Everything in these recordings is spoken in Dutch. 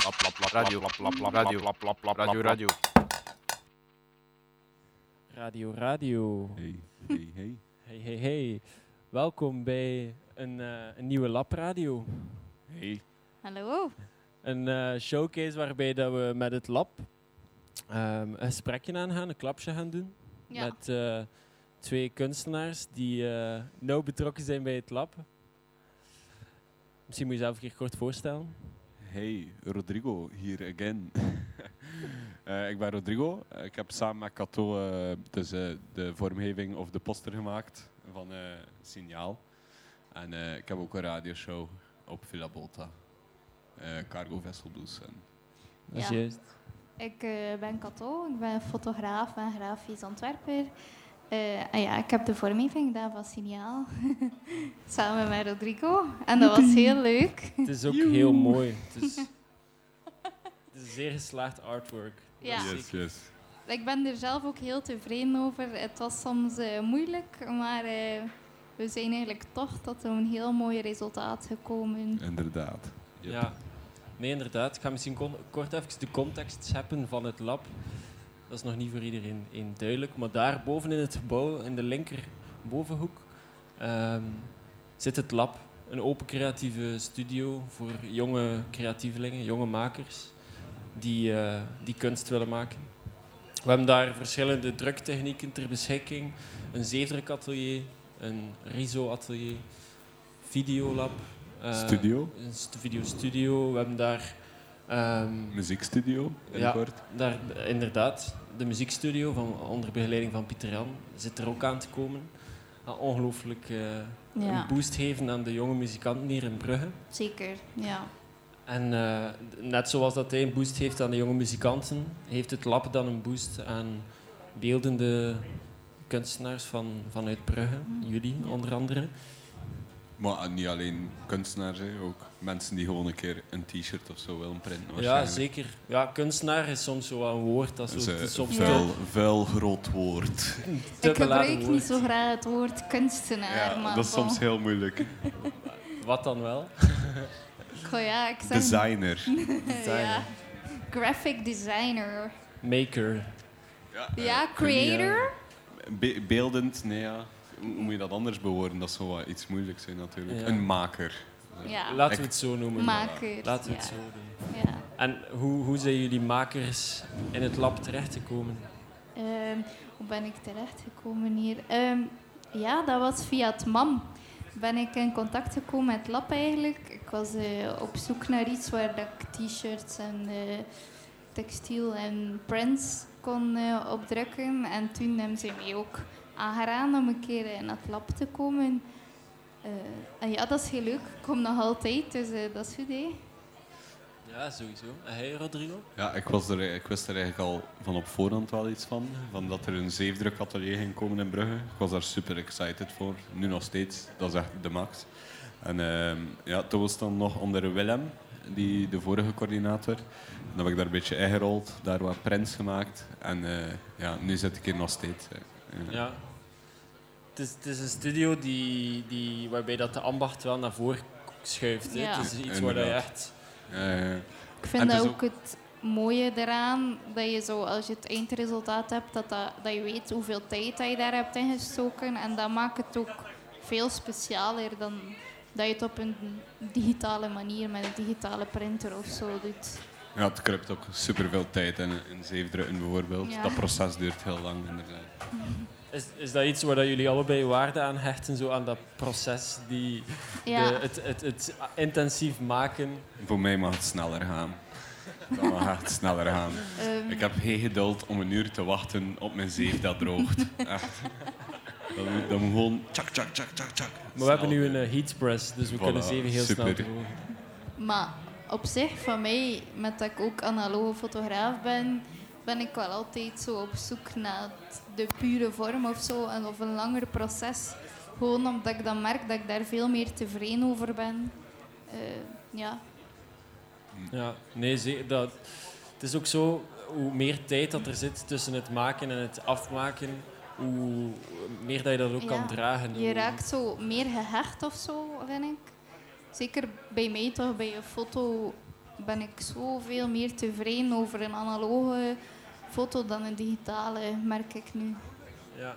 Radio, radio, radio, radio. Radio Radio. Hey, hey, hey. Hey, hey, hey. Welkom bij een, eh, een nieuwe Lab Radio. Hey. Hallo. Een eh, showcase waarbij dat we met het lab ehm, een gesprekje aangaan, een klapje gaan doen. Ja. Met eh, twee kunstenaars die nauw betrokken zijn bij het lab. Misschien moet je jezelf een keer kort voorstellen. Hey, Rodrigo, hier again. Eh, ik ben Rodrigo. Ik heb samen met Cato dus, eh, de vormgeving of de poster gemaakt van eh, Signaal. En eh, ik heb ook een radioshow op Villa Volta. Eh, Cargo Vessel Blues. En Dat is Ja. juist. Ik ben Cato, ik ben fotograaf en grafisch ontwerper. Eh, en ja, ik heb de vormgeving gedaan van Signaal. Samen met Rodrigo. En dat was heel leuk. Het is ook heel mooi. Het is, het is zeer geslaagd artwork. Ja. Yes, yes. Ik ben er zelf ook heel tevreden over. Het was soms eh, moeilijk, maar eh, we zijn eigenlijk toch tot een heel mooi resultaat gekomen. Inderdaad. Yep. Ja, nee, inderdaad. Ik ga misschien kort even de context scheppen van het lab. Dat is nog niet voor iedereen één duidelijk. Maar daar boven in het gebouw, in de linker bovenhoek, ehm, zit het lab. Een open creatieve studio voor jonge creatievelingen, jonge makers, die, eh, die kunst willen maken. We hebben daar verschillende druktechnieken ter beschikking. Een zeefdrukatelier, een riso-atelier, videolab. eh, Studio, een st- videostudio. We hebben daar, ehm, muziekstudio, Ja. binnenkort. daar inderdaad de muziekstudio van, onder begeleiding van Pieter Jan zit er ook aan te komen. Gaat ongelooflijk eh, Ja, een boost geven aan de jonge muzikanten hier in Brugge. zeker. Ja. En eh, net zoals dat hij een boost heeft aan de jonge muzikanten, heeft het lab dan een boost aan beeldende kunstenaars van, vanuit Brugge, jullie onder andere. Maar eh, niet alleen kunstenaars, hè, ook mensen die gewoon een keer een t-shirt of zo willen printen. Ja, zeker. Ja, kunstenaar is soms zo wel een woord dat is, het eh, is soms Ja. vuil, vuil groot woord. Ik gebruik woord. niet zo graag het woord kunstenaar, Ja, maar dat is soms heel moeilijk. Wat dan wel? Goh, ja, ik zeg... Designer. ja. Graphic designer. Maker. Ja, creator. Be- beeldend, nee ja. Hoe moet je dat anders bewoorden? Dat zou wel iets moeilijks zijn natuurlijk. Ja. Een maker. Ja, Laten we het zo noemen. maker. Laten we ja. het zo doen. Ja. En hoe, hoe zijn jullie makers in het lab terechtgekomen? Ehm, hoe ben ik terechtgekomen hier? Ehm, ja, dat was via het MAM. Ben ik in contact gekomen met het lab eigenlijk. Ik was eh, op zoek naar iets waar dat ik t-shirts en eh, textiel en prints kon eh, opdrukken. En toen hebben ze mij ook aangeraden om een keer in het lab te komen. Eh, en ja, dat is heel leuk. Ik kom nog altijd, dus eh, dat is goed, hè? Ja, sowieso. En jij, Rodrigo? Ja, ik, was er, ik wist er eigenlijk al van op voorhand wel iets van. Van dat er een zeefdrukatelier ging komen in Brugge. Ik was daar super excited voor. Nu nog steeds. Dat is echt de max. En ehm, ja, toen was het dan nog onder Willem, die, de vorige coördinator. Dan heb ik daar een beetje ingerold, daar wat prints gemaakt. En eh, ja, nu zit ik hier nog steeds. eh. Ja. Ja. Het is, het is een studio die, die, waarbij dat de ambacht wel naar voren schuift. hè. Ja. Het is iets waar dat je Inderdaad. echt... Eh, Ik vind dat is ook het mooie eraan, dat je zo, als je het eindresultaat hebt, dat, dat, dat je weet hoeveel tijd dat je daar hebt ingestoken. En dat maakt het ook veel specialer dan dat je het op een digitale manier met een digitale printer of zo doet. Ja, het kruipt ook super veel tijd in, in zeefdrukken bijvoorbeeld. Ja. Dat proces duurt heel lang inderdaad. Is, is dat iets waar dat jullie allebei waarde aan hechten, zo aan dat proces, die, Ja, de, het, het, het intensief maken? Voor mij mag het sneller gaan. Dat mag echt sneller gaan. ehm, Ik heb geen geduld om een uur te wachten op mijn zeef dat droogt. Echt. Dat moet, dat moet gewoon tjak, tjak, tjak, tjak, tjak. Maar we hebben nu een eh, heat press, dus we Voilà, kunnen zeven heel snel drogen. maar op zich, van mij, met dat ik ook analoge fotograaf ben, ben ik wel altijd zo op zoek naar de pure vorm of zo, en of een langer proces. Gewoon omdat ik dan merk dat ik daar veel meer tevreden over ben. Eh, ja. Ja, nee, ze- dat, het is ook zo, hoe meer tijd dat er zit tussen het maken en het afmaken, hoe meer dat je dat ook Ja, kan dragen. Je raakt zo meer gehecht of zo, vind ik. Zeker bij mij toch, bij een foto ben ik zoveel meer tevreden over een analoge foto dan een digitale, merk ik nu. Ja.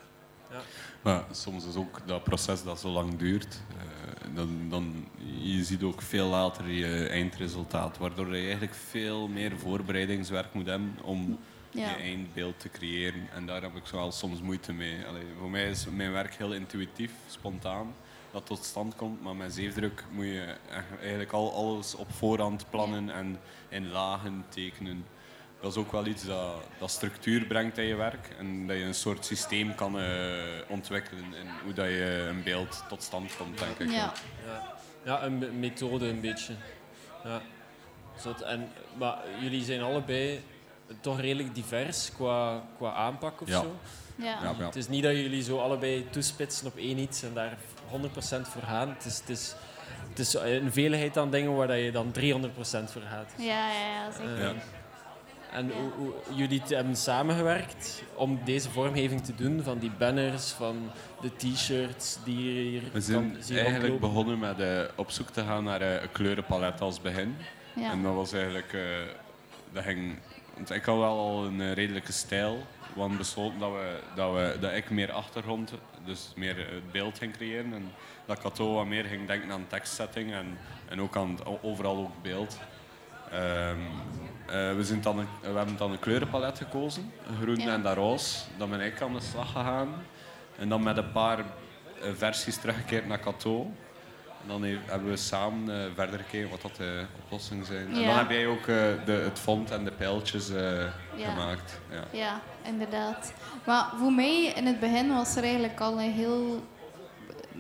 Maar soms is ook dat proces dat zo lang duurt. eh, dan, dan, je ziet ook veel later je eindresultaat. Waardoor je eigenlijk veel meer voorbereidingswerk moet hebben om Ja. je eindbeeld te creëren. En daar heb ik zo wel soms moeite mee. Allee, voor mij is mijn werk heel intuïtief, spontaan. Dat tot stand komt. Maar met zeefdruk moet je eigenlijk al alles op voorhand plannen en in lagen tekenen. Dat is ook wel iets dat, dat structuur brengt in je werk. En dat je een soort systeem kan eh, ontwikkelen in hoe dat je een beeld tot stand komt, denk ik. Ja. Ja, ja een me- methode een beetje. Ja. Zot, en, maar jullie zijn allebei toch redelijk divers qua, qua aanpak of Ja. zo. Ja. Ja, ja. Het is niet dat jullie zo allebei toespitsen op één iets en daar 100% voor gaan. Het is, het is, het is een veelheid aan dingen waar dat je dan 300% voor gaat. Ja, ja, ja, zeker. Eh, Ja. En Ja. hoe, hoe jullie hebben samengewerkt om deze vormgeving te doen van die banners, van de t-shirts die je hier We zijn zien eigenlijk begonnen met eh, op zoek te gaan naar eh, een kleurenpalet als begin. Ja. En dat was eigenlijk... eh, dat ging, want ik had wel al een redelijke stijl. Hadden besloten dat, we, dat, we, dat ik meer achtergrond, dus meer het beeld ging creëren. En dat Cato wat meer ging denken aan tekstsetting en, en ook aan het- overal ook beeld. Ehm, eh, we, zijn dan een, we hebben dan een kleurenpalet gekozen, groen Ja. en dat roze. Dan ben ik aan de slag gegaan. En dan met een paar eh, versies teruggekeerd naar Cato. En dan he- hebben we samen eh, verder gekeken wat dat de oplossingen zijn. En Ja. dan heb jij ook eh, de, het font en de pijltjes eh, Ja. gemaakt. Ja. Ja, inderdaad. Maar voor mij in het begin was er eigenlijk al een heel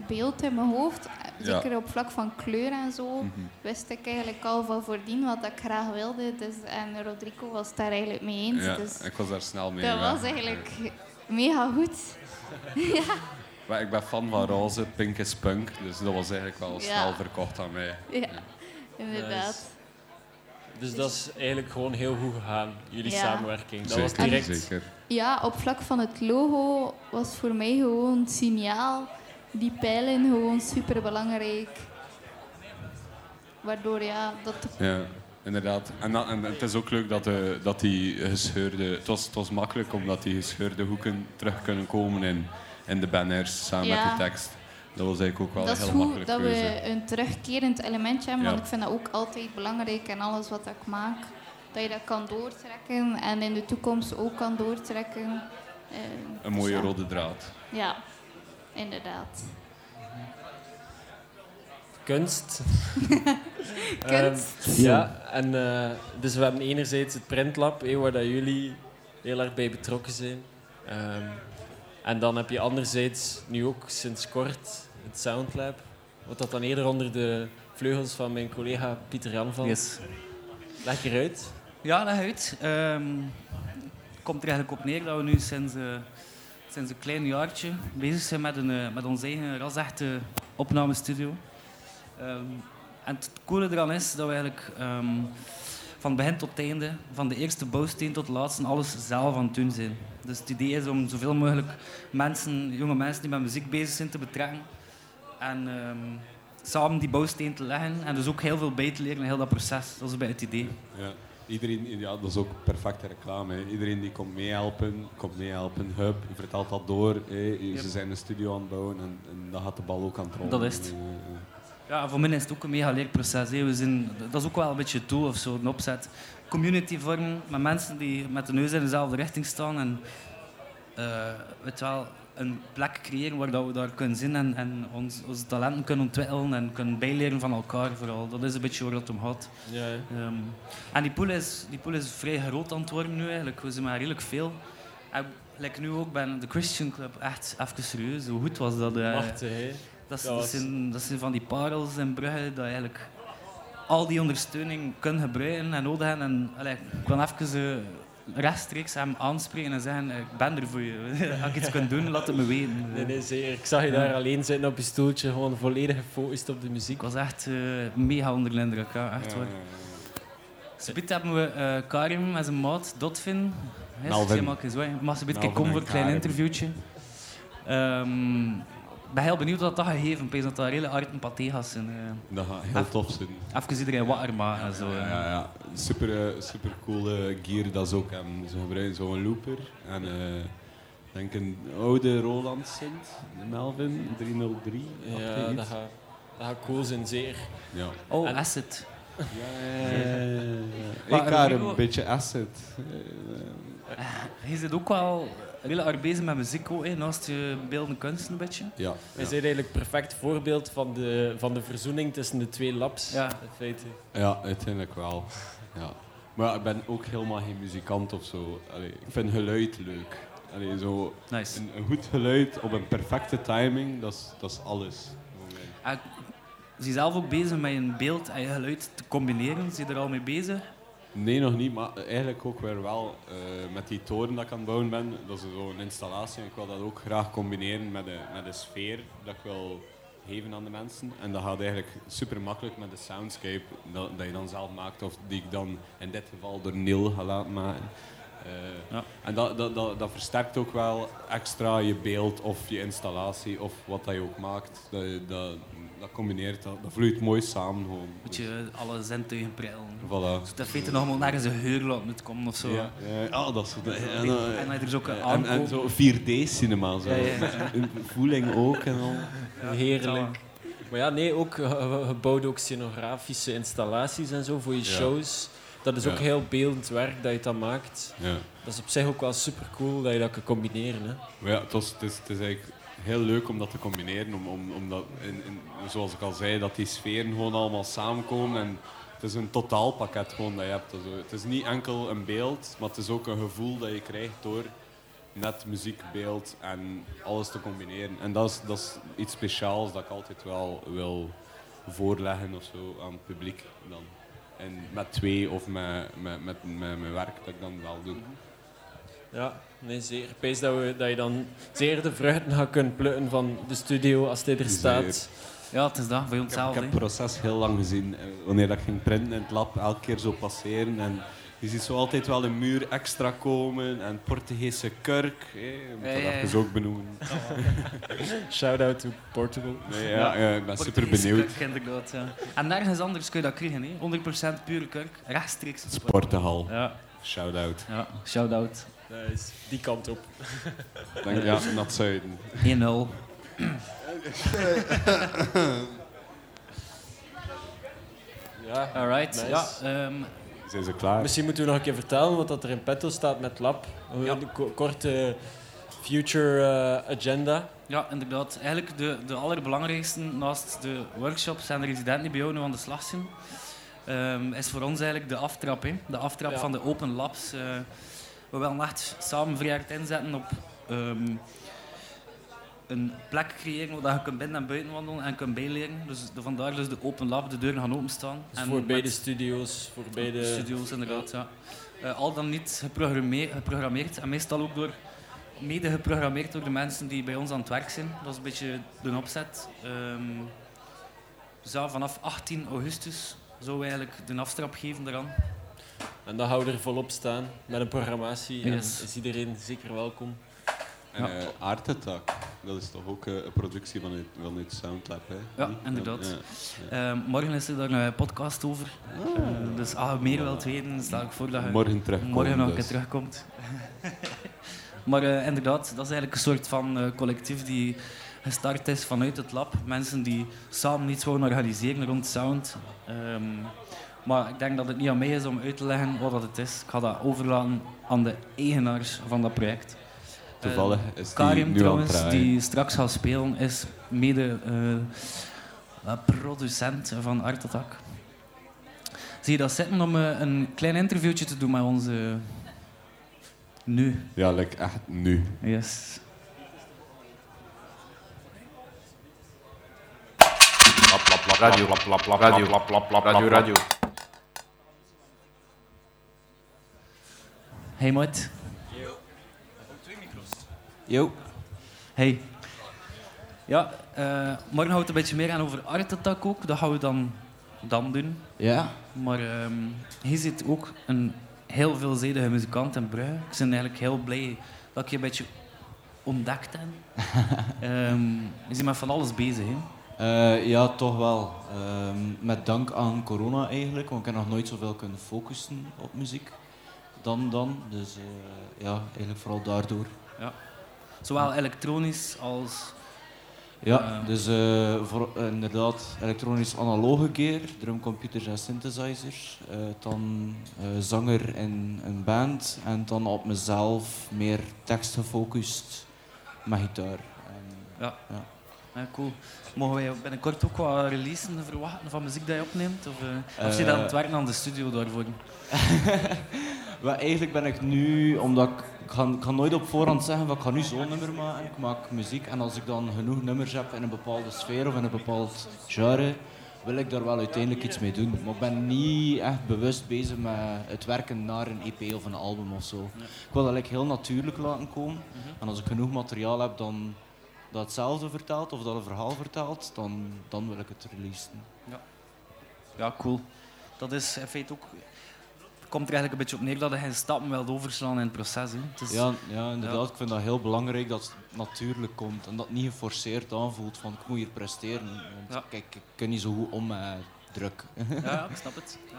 beeld in mijn hoofd. Ja. Zeker op vlak van kleur en zo. Mhm. Wist ik eigenlijk al van voordien wat ik graag wilde. Dus, en Rodrigo was daar eigenlijk mee eens. Ja, dus ik was daar snel mee. dat was eigenlijk mega goed. Maar ik ben fan van roze, pink is punk. Dus dat was eigenlijk wel Ja. snel verkocht aan mij. Ja, inderdaad. Dus dat is eigenlijk gewoon heel goed gegaan, jullie Ja. samenwerking. Dat was direct. zeker. Ja, op vlak van het logo was voor mij gewoon signaal. Die pijlen gewoon super belangrijk. Waardoor ja, dat Ja, inderdaad. En, dat, en het is ook leuk dat, de, dat die gescheurde... Het was, het was makkelijk omdat die gescheurde hoeken terug kunnen komen in, in de banners samen Ja. met de tekst. Dat was eigenlijk ook wel dat een is heel goed makkelijke dat keuze. we een terugkerend elementje hebben, Ja. want ik vind dat ook altijd belangrijk in alles wat ik maak. Dat je dat kan doortrekken en in de toekomst ook kan doortrekken. Eh, Een dus mooie ja. rode draad. Ja, inderdaad. Kunst. Kunst. Ehm, ja, en eh, dus we hebben enerzijds het printlab, hé, waar dat jullie heel erg bij betrokken zijn. Ehm, en dan heb je anderzijds nu ook sinds kort het Soundlab, wat dat dan eerder onder de vleugels van mijn collega Pieter Jan valt. Yes. Leg eruit. Ja, leg uit. Ehm, Het komt er eigenlijk op neer dat we nu sinds, eh, sinds een klein jaartje bezig zijn met, een, eh, met onze eigen rasechte opnamestudio. Ehm, en het coole eraan is dat we eigenlijk ehm, van begin tot einde, van de eerste bouwsteen tot de laatste, alles zelf aan het doen zijn. Dus het idee is om zoveel mogelijk mensen, jonge mensen die met muziek bezig zijn, te betrekken. En ehm, samen die bouwsteen te leggen. En dus ook heel veel bij te leren in heel dat proces. Dat is bij het idee. Ja. Iedereen, ja, dat is ook perfecte reclame. Hè. Iedereen die komt meehelpen, komt meehelpen. Hup, je vertelt dat door. Hè. Ze zijn een studio aan het bouwen en, en dan gaat de bal ook aan het rollen. Dat is het. Ja, voor mij is het ook een mega leerproces. Hè. We zijn, dat is ook wel een beetje doel of zo, een opzet. Community vormen met mensen die met de neus in dezelfde richting staan. En eh, weet wel, een plek creëren waar dat we daar kunnen zijn en, en ons, onze talenten kunnen ontwikkelen en kunnen bijleren van elkaar vooral. Dat is een beetje waar het om gaat. Ja. Ehm, en die pool, is, die pool is vrij groot aan het worden nu eigenlijk. We zijn maar redelijk veel. En like nu ook bij de Christian Club, echt even serieus. Hoe goed was dat? eh? Machtig, hè. Dat, is- Dat zijn, dat zijn van die parels in Brugge dat je eigenlijk al die ondersteuning kunt gebruiken en nodig hebben. En, allee, ik kan even eh, rechtstreeks hem aanspreken en zeggen, eh, ik ben er voor je. Als ik iets kan doen, laat het me weten. Nee, nee, zeker. Ik zag je daar alleen zitten op je stoeltje, gewoon volledig gefocust op de muziek. Ik was echt eh, mega onder de indruk, ja, echt Ja, waar. ja, hebben we Karim met zijn maat, Dotfin. Zeg maar eens, waar. Mag ze een beetje komen voor en een klein interviewtje? Ehm, ben heel benieuwd wat dat gaat geven. Ik denk dat dat hele art en paté gaat zijn. eh. Dat gaat heel tof zijn. even iedereen wakker maken en zo. Ja, ja, ja. Super, eh, super coole gear dat ze ook hebben. Ze gebruiken zo'n looper en eh, ik denk een oude Roland Sint, de Melvin 303. Ja, dat gaat, dat gaat cool zijn, zeer. Ja. Oh, En- Acid. Ja, ja, Ik ga een beetje acid. Je zit ook wel heel hard bezig met muziek, ook, hè, naast je beeldende kunst een beetje. Ja. Hij ja. is eigenlijk een perfect voorbeeld van de, van de verzoening tussen de twee labs. Ja. In feite. Ja, uiteindelijk wel. Ja. Maar ik ben ook helemaal geen muzikant of zo. Allee, ik vind geluid leuk. Allee, zo Nice. een, een goed geluid op een perfecte timing, dat is, dat is alles. voor mij. Ah, Is je zelf ook bezig met een beeld en je geluid te combineren? Zie je er al mee bezig? Nee, nog niet, maar eigenlijk ook weer wel. eh, met die toren dat ik aan het bouwen ben, dat is zo'n installatie. En ik wil dat ook graag combineren met de, met de sfeer dat ik wil geven aan de mensen. En dat gaat eigenlijk super makkelijk met de soundscape dat, dat je dan zelf maakt, of die ik dan in dit geval door Neil ga laten maken. Eh, Ja. En dat, dat, dat, dat versterkt ook wel extra je beeld of je installatie of wat dat je ook maakt. Dat, dat, dat combineert, dat, dat vloeit mooi samen gewoon. Moet je alle zintuigen prillen. Voilà. Dus dat weet nog maar een geur laten moet komen of zo. Ja, ja, ah, dat is en, En dan heb je dus ook een en, en zo 4D-cinema, zo. Ja, ja, ja. Een voeling ook en al. Heerlijk. Maar ja, nee, ook, je, je bouwt ook scenografische installaties en zo voor je Ja. shows. Dat is ook Ja. heel beeldend werk dat je dat maakt. Ja. Dat is op zich ook wel super cool dat je dat kan combineren. Hè. Maar ja, het, was, het, is, het is eigenlijk heel leuk om dat te combineren. Om, om, omdat, in, in, zoals ik al zei, dat die sferen gewoon allemaal samenkomen. En het is een totaalpakket gewoon dat je hebt. Het is niet enkel een beeld, maar het is ook een gevoel dat je krijgt door net muziek, beeld en alles te combineren. En dat is, dat is iets speciaals dat ik altijd wel wil voorleggen of zo aan het publiek. Dan. En met twee of met, met, met, met mijn werk dat ik dan wel doe. Ja, nee, zeer. Ik pees dat, we, dat je dan zeer de vruchten gaat kunnen plukken van de studio als die er staat. Ja, het is dat, voor Ik heb, ik onszelf. heb het proces heel lang gezien. eh, Wanneer dat ik ging printen in het lab, elke keer zo passeren. En je ziet zo altijd wel een muur extra komen. En Portugese kurk. hè. Je moet dat even ook benoemen. Shout-out to Portugal. Nee, ja, ja, ik ben super benieuwd. kurk, inderdaad, ja. En nergens anders kun je dat krijgen, hè. 100% pure kurk, rechtstreeks. Sportenhal. Ja, Shout out. ja. shout-out. Dat is die kant op. Denk, ja, naar het zuiden. 1-0. Ja. Alright, Nice. ja. ehm, Zijn ze klaar? Misschien moeten we nog een keer vertellen wat dat er in petto staat met Lab. Een ko- korte future eh, agenda. Ja, inderdaad. Eigenlijk de, de allerbelangrijkste naast de workshops en de residenten die bij jou nu aan de slag zijn, ehm, is voor ons eigenlijk de aftrap. Hè. De aftrap Ja. van de open labs. eh, we willen echt samen vrij hard inzetten op ehm, een plek creëren waar je kunt binnen en buiten wandelen en kunt bijleren. Dus de, vandaar dus de open lab, de deuren gaan openstaan. Dus En voor beide studio's, voor beide... studio's inderdaad, ja. Eh, al dan niet geprogrammeerd, geprogrammeerd en meestal ook door mede geprogrammeerd door de mensen die bij ons aan het werk zijn. Dat is een beetje de opzet. Ja, vanaf 18 augustus zouden we eigenlijk de aftrap geven daaraan. En dat houden we er volop staan met een programmatie. Yes. En is iedereen zeker welkom. En Ja. eh, Art Attack, dat is toch ook eh, een productie vanuit, vanuit Soundlab, hè? Ja, Niet? inderdaad. Ja. Ehm, morgen is er daar een podcast over. Eh, dus als je meer wilt weten, stel ik voor dat je Morgen terugkomen. morgen nog een dus. keer terugkomt. maar eh, inderdaad, dat is eigenlijk een soort van eh, collectief die gestart is vanuit het lab. Mensen die samen iets willen organiseren rond sound. Ehm, maar ik denk dat het niet aan mij is om uit te leggen wat dat het is. Ik ga dat overlaten aan de eigenaars van dat project. Toevallig Eh, is die Karim nu trouwens, die straks gaat spelen, is mede eh, eh, producent van Art Attack. Zie je dat zitten om eh, een klein interviewtje te doen met onze... nu. Ja, like echt nu. Yes. Radio, radio, lap, lap, radio, radio. Hey, maat. Yo. Hey. Ja, eh, morgen gaan we het een beetje meer aan over Art Attack ook. Dat gaan we dan, dan doen. Ja. Maar hij zit ook een heel veelzijdige muzikant in Brugge. Ik ben eigenlijk heel blij dat ik je een beetje ontdekt hebben. Ehm je bent met van alles bezig, hè? Eh, ja, toch wel. Ehm, met dank aan corona eigenlijk, want ik heb nog nooit zoveel kunnen focussen op muziek dan dan. Dus eh, ja, eigenlijk vooral daardoor. Zowel elektronisch als... Ja, Ehm. dus eh, voor, eh, inderdaad elektronisch analoge gear, drumcomputers en synthesizers. Eh, dan eh, zanger in een band en dan op mezelf meer tekst gefocust met gitaar. En, Ja. Ja. Ja, cool. Mogen wij binnenkort ook wat releasen verwachten van muziek die je opneemt? Of, eh of zit je Eh. aan het werken aan de studio daarvoor? Wel, eigenlijk ben ik nu, omdat ik, ik, ga, nooit op voorhand zeggen van ik ga nu zo'n nummer maken. Ik maak muziek en als ik dan genoeg nummers heb in een bepaalde sfeer of in een bepaald genre, wil ik daar wel uiteindelijk iets mee doen. Maar ik ben niet echt bewust bezig met het werken naar een EP of een album of zo. Ik wil dat like, heel natuurlijk laten komen. En als ik genoeg materiaal heb dan dat hetzelfde vertelt of dat een verhaal vertelt, dan, dan wil ik het releasen. Ja, cool. Dat is in feite ook... Het komt er eigenlijk een beetje op neer dat je geen stappen wilt overslaan in het proces. Hè. Het is, Ja, ja, inderdaad. Ik vind dat heel belangrijk dat het natuurlijk komt en dat het niet geforceerd aanvoelt van ik moet hier presteren. Want Ja. kijk, ik kan niet zo goed om met druk. Ja, ik snap het. Ja.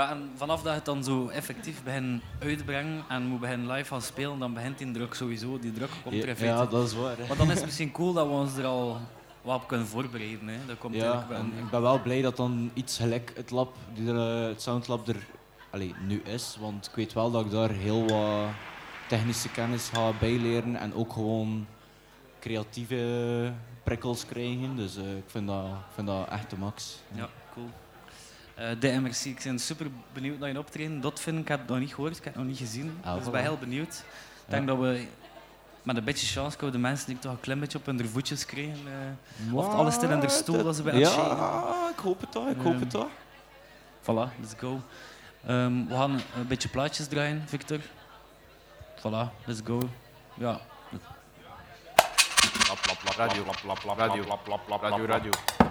ja, en vanaf dat je het dan zo effectief begint uitbrengen en moet beginnen live gaan spelen, dan begint die druk sowieso. Die druk komt er in feite. Ja, dat is waar. hè. Maar dan is het misschien cool dat we ons er al wat op kunnen voorbereiden. Hè. Dat komt Ja, en ik ben wel blij dat dan iets gelijk het lab, die er, eh, het Soundlab er allee, nu is. Want ik weet wel dat ik daar heel wat technische kennis ga bijleren en ook gewoon creatieve prikkels krijgen. Dus eh, ik, vind dat, ik vind dat echt de max. Ja, cool. Eh DMRC, ik ben super benieuwd naar je optreden. Dat vind ik, heb het nog niet gehoord, ik heb het nog niet gezien. Ah, dus ik ben heel benieuwd. Ik denk dat we met een beetje chance kunnen de mensen die toch een klein beetje op hun voetjes krijgen. eh. Of alles stil in de stoel dat ze bij het. Ja, ik hoop het toch, ik hoop Ehm, het toch. Voilà, let's go. Ehm, we gaan een beetje plaatjes draaien, Victor. Voilà, let's go. Ja, radio, radio, radio, radio.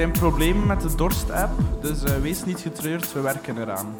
Zijn problemen met de Dorst-app, dus eh, wees niet getreurd, we werken eraan.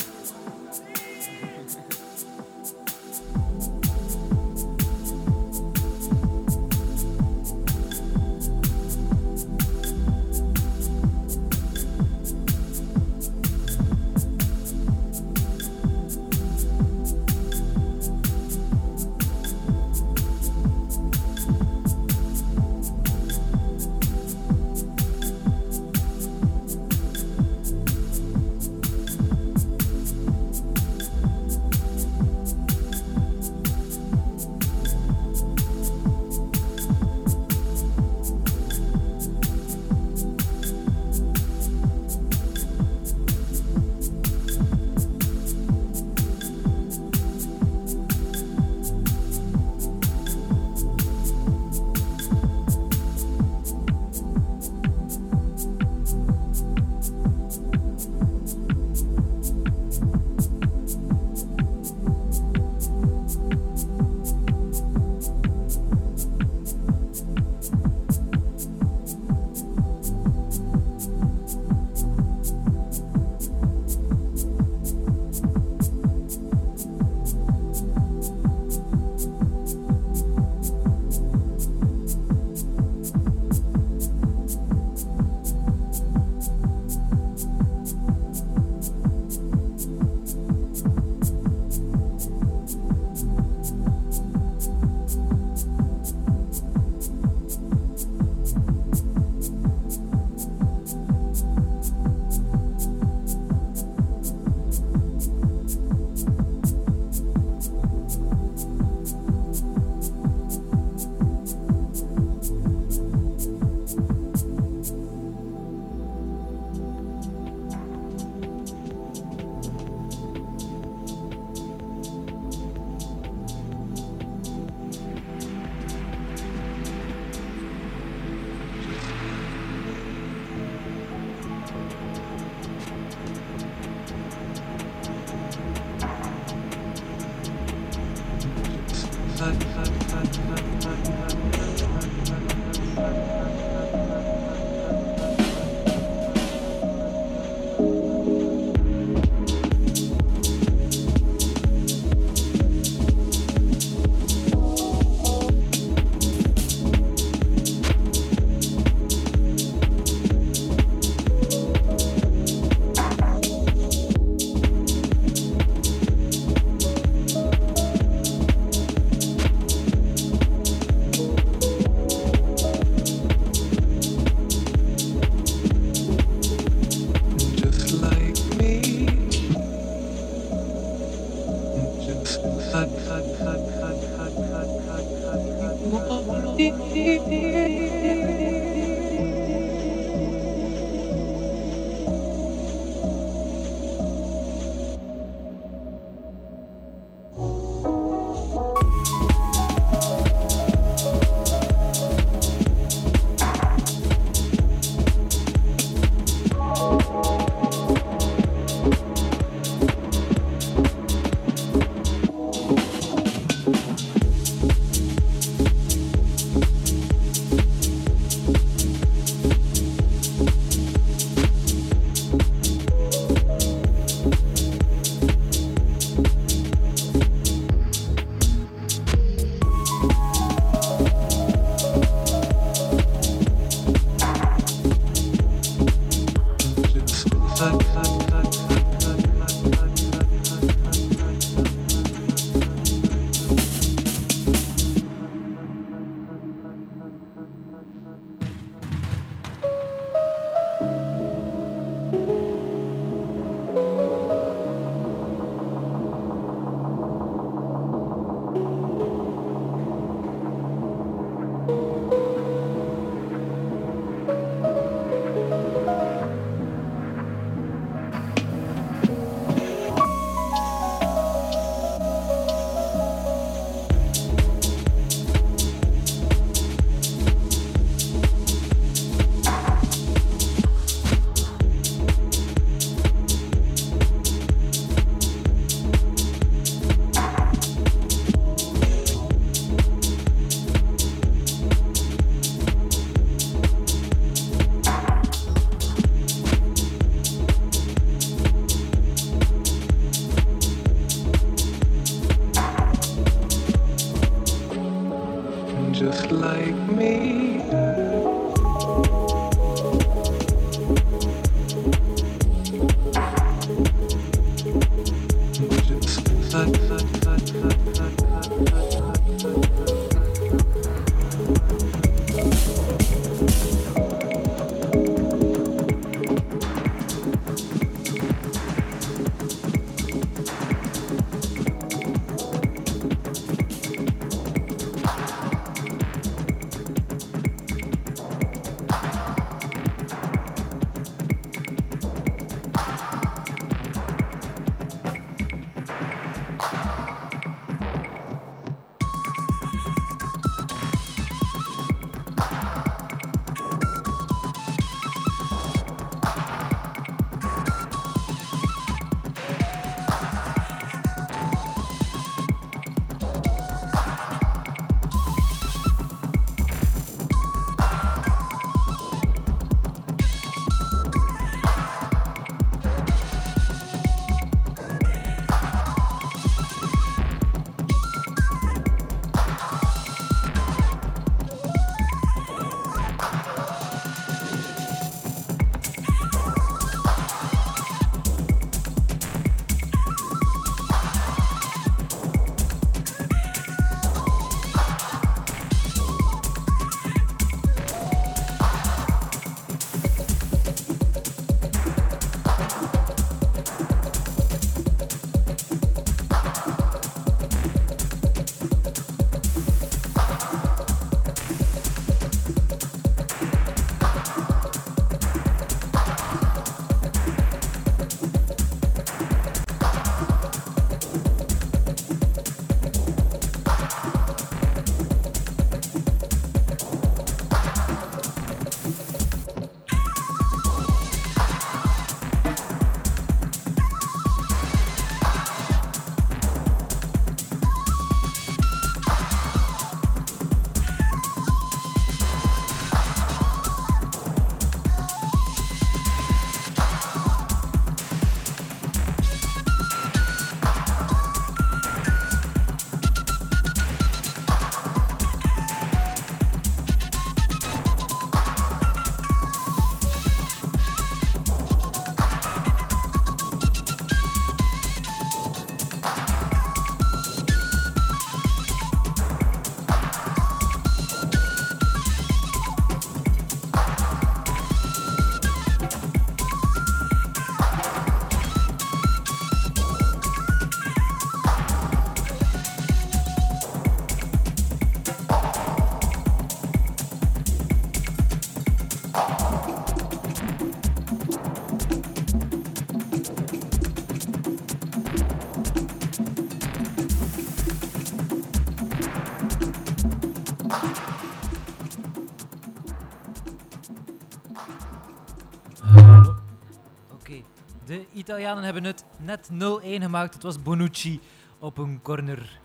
Italianen hebben het net 0-1 gemaakt. Het was Bonucci op een corner.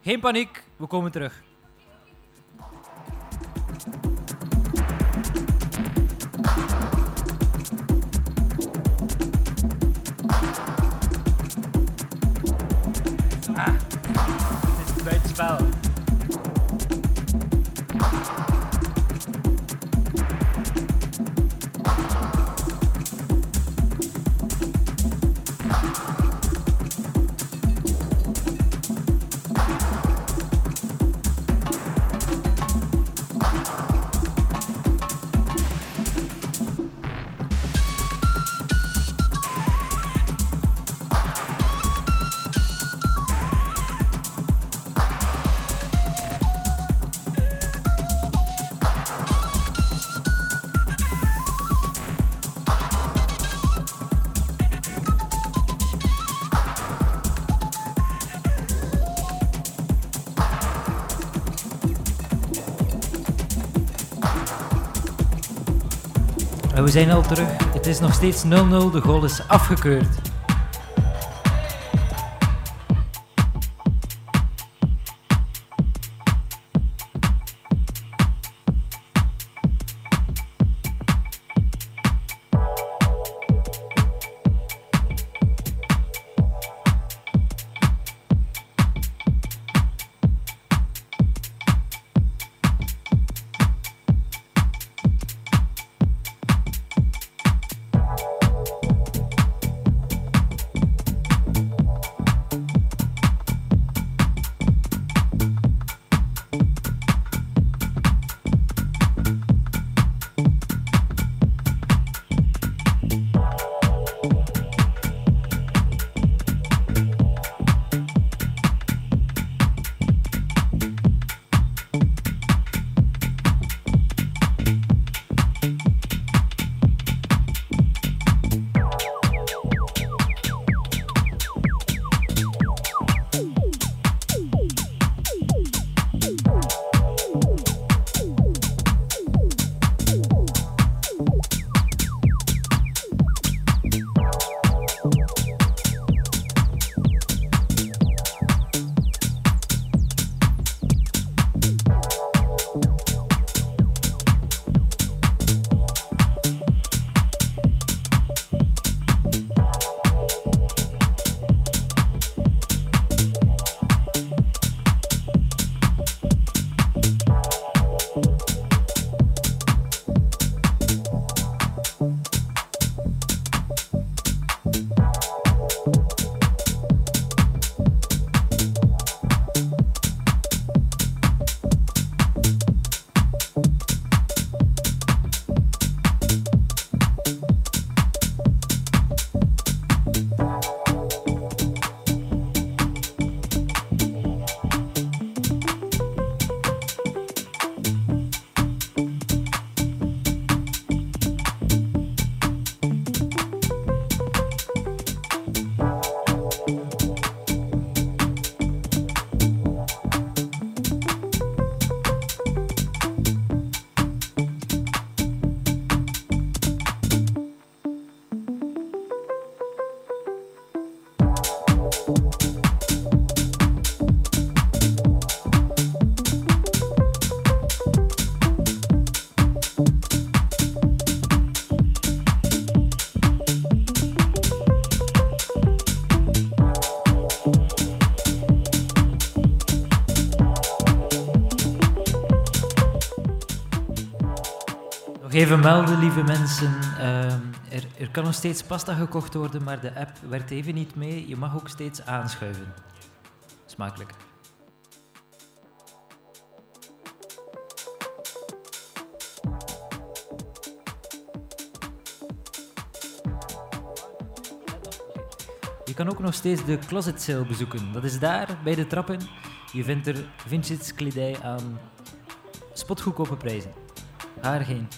Geen paniek, we komen terug. We zijn al terug. Het is nog steeds 0-0. De goal is afgekeurd. Even melden, lieve mensen. ehm, er, er kan nog steeds pasta gekocht worden, maar de app werkt even niet mee. Je mag ook steeds aanschuiven. Smakelijk. Je kan ook nog steeds de closet sale bezoeken. Dat is daar, bij de trappen. Je vindt er vintage kledij aan spotgoedkope prijzen. Ga erheen.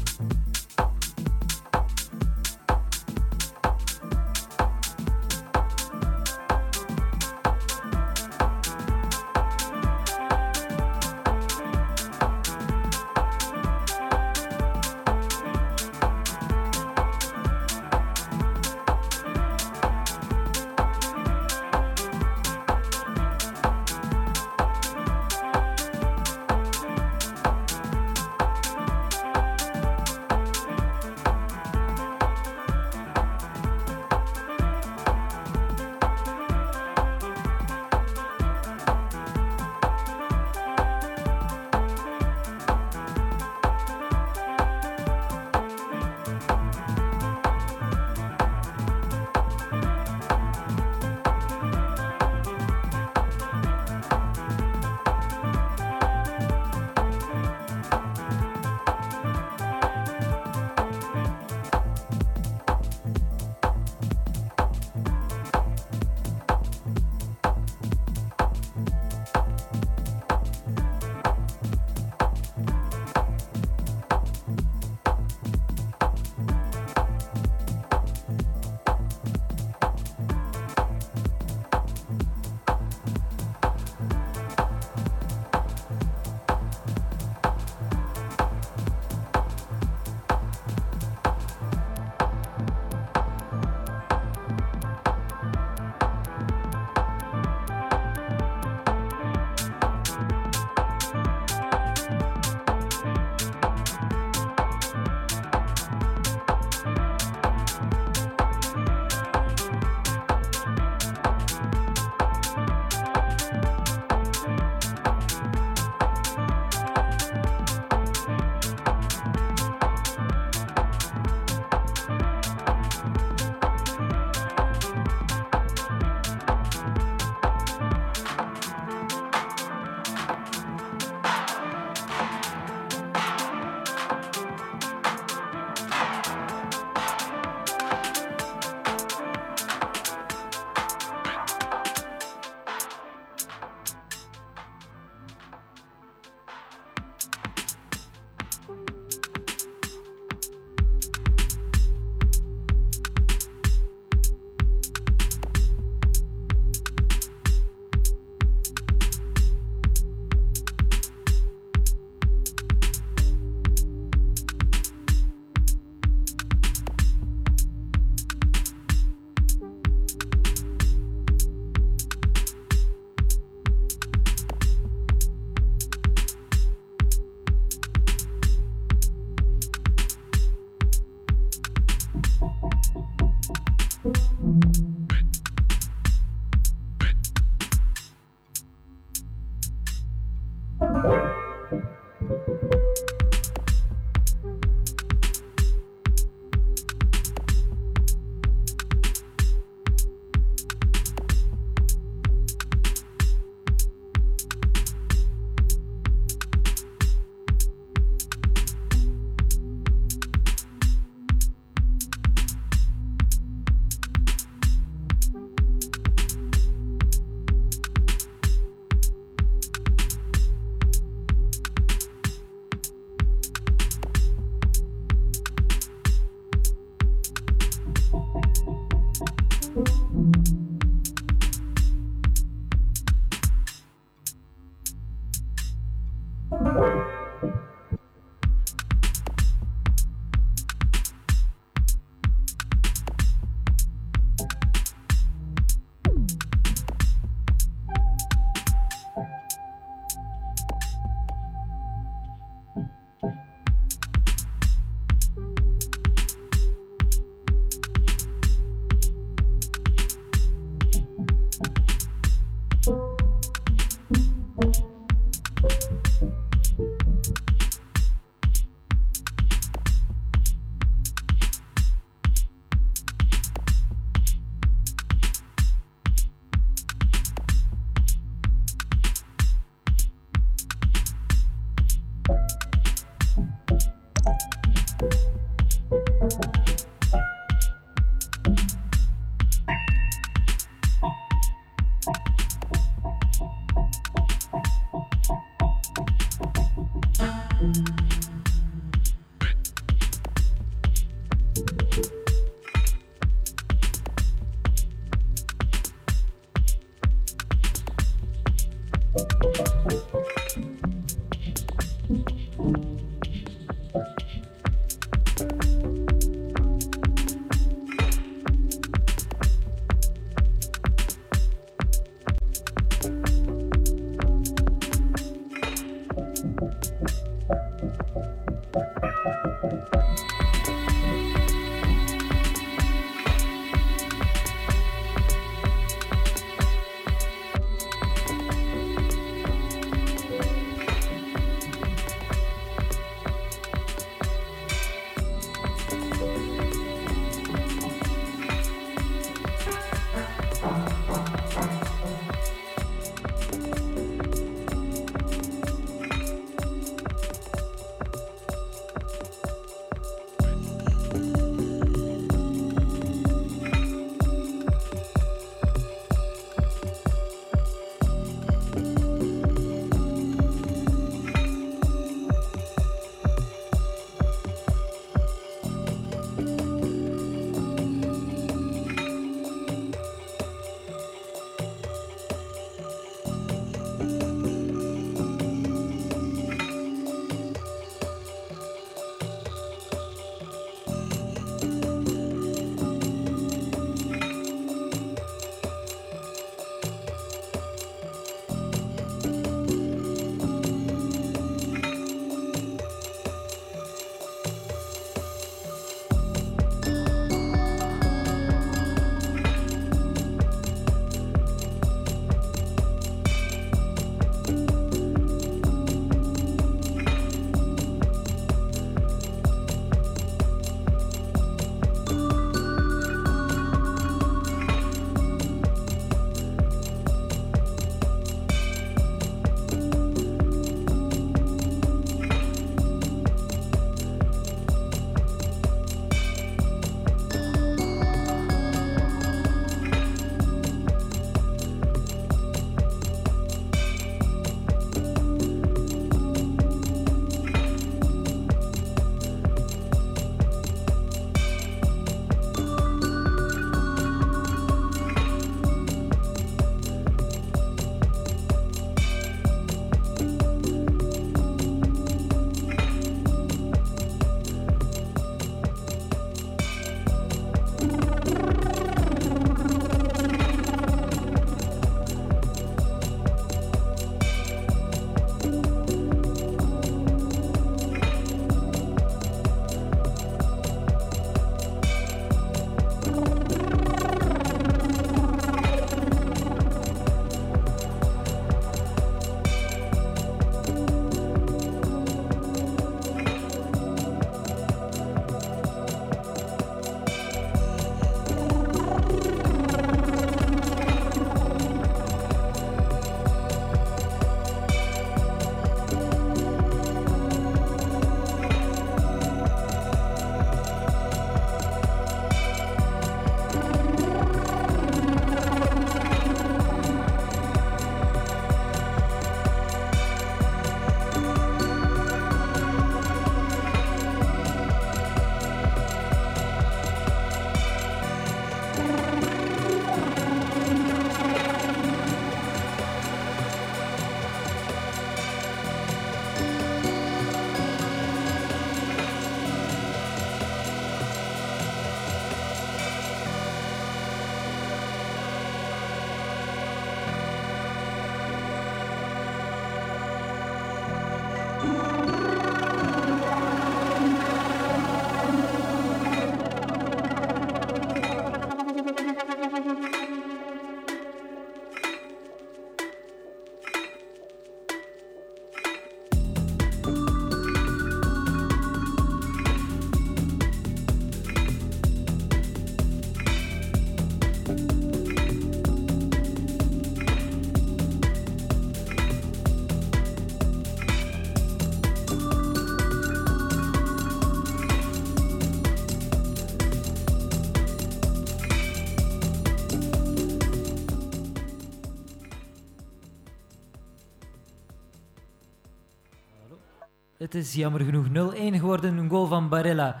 Het is jammer genoeg 0-1 geworden, een goal van Barella.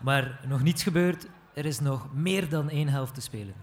Maar nog niets gebeurd. Er is nog meer dan één helft te spelen.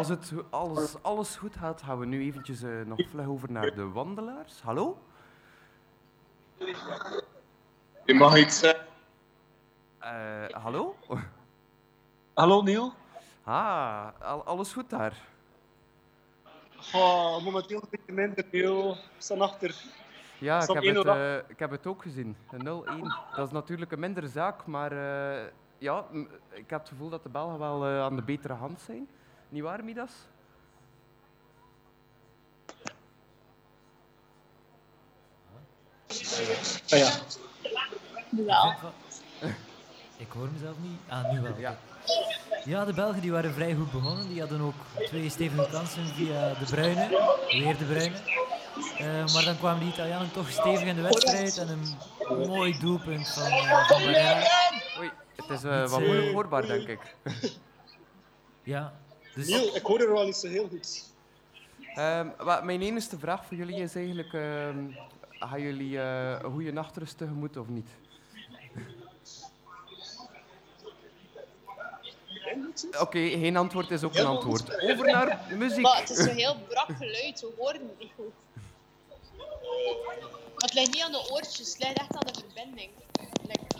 Als, het, als alles goed gaat, gaan we nu eventjes eh, nog vlug over naar de wandelaars. Hallo? Je mag iets zeggen. Eh, hallo? Hallo Neil. Ah, al- alles goed daar? Oh, momenteel een beetje minder Neil. We staan achter. Ja, ik heb, het, eh, ik heb het ook gezien. Een 0-1. Dat is natuurlijk een mindere zaak, maar eh, ja, ik heb het gevoel dat de Belgen wel eh, aan de betere hand zijn. Niet waar, Midas? Ah ja. Wel. Ik hoor mezelf niet. Ah, nu wel. Ja. Ja, de Belgen die waren vrij goed begonnen. Die hadden ook twee stevige kansen via de Bruyne. Weer de Bruyne. Eh, maar dan kwamen die Italianen toch stevig in de wedstrijd. En een mooi doelpunt van, eh, van. Oei, het is eh, Iets, wat moeilijk hoorbaar, denk ik. Ja, dus... Neil, ik hoor er wel niet zo heel goed. Ehm, wat, mijn enige vraag voor jullie is eigenlijk: ehm, gaan jullie eh, een goede nachtrust tegemoet of niet? Oké, geen antwoord is ook een antwoord. Over naar muziek. Maar het is zo heel brak geluid, we horen het niet goed. Maar het ligt niet aan de oortjes, het ligt echt aan de verbinding. Like,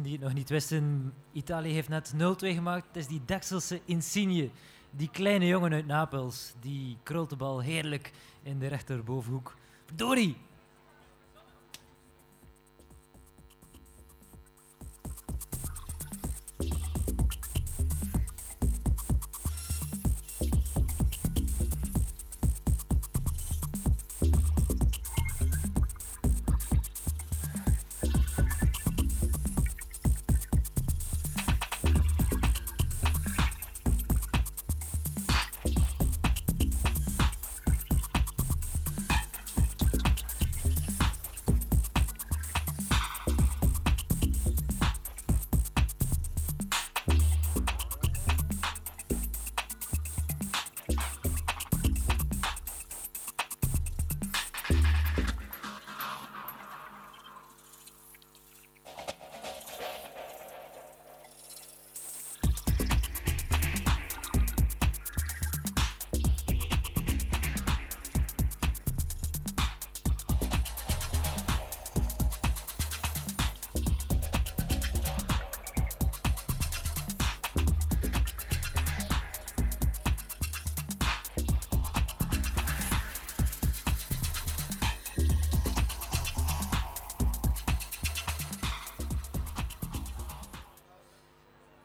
die het nog niet wisten, Italië heeft net 0-2 gemaakt. Het is die Dekselse Insigne, die kleine jongen uit Napels. Die krult de bal heerlijk in de rechterbovenhoek. Dori!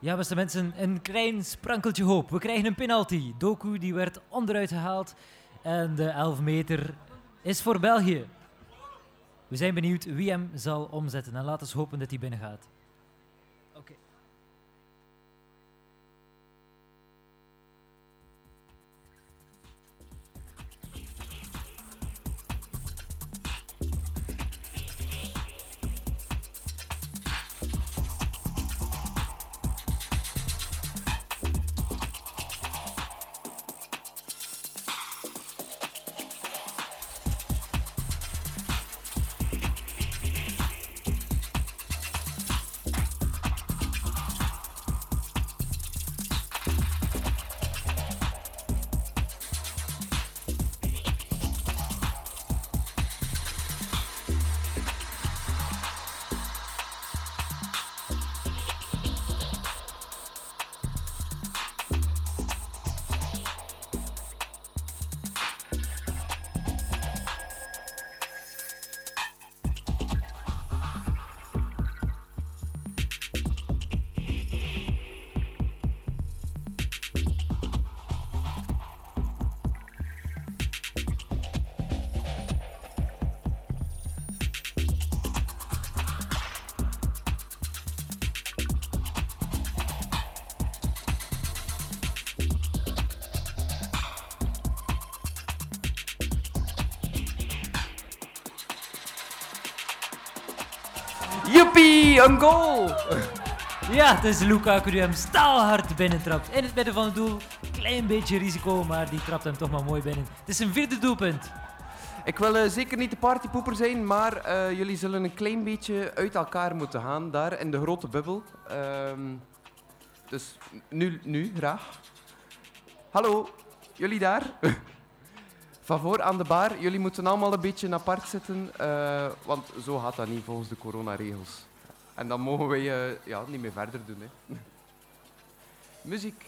Ja, beste mensen, een klein sprankeltje hoop. We krijgen een penalty. Doku die werd onderuit gehaald. En de 11 meter is voor België. We zijn benieuwd wie hem zal omzetten. En laten we hopen dat hij binnen gaat. Joepie, een goal! Ja, het is Lukaku die hem staalhard binnentrapt. In het midden van het doel. Klein beetje risico, maar die trapt hem toch maar mooi binnen. Het is een vierde doelpunt. Ik wil eh, zeker niet de partypoeper zijn, maar eh, jullie zullen een klein beetje uit elkaar moeten gaan daar in de grote bubbel. Ehm, dus nu, nu, graag. Hallo, jullie daar? Van voor aan de bar, jullie moeten allemaal een beetje apart zitten, eh, want zo gaat dat niet volgens de coronaregels. En dan mogen wij eh, ja, niet meer verder doen. Hè. Muziek.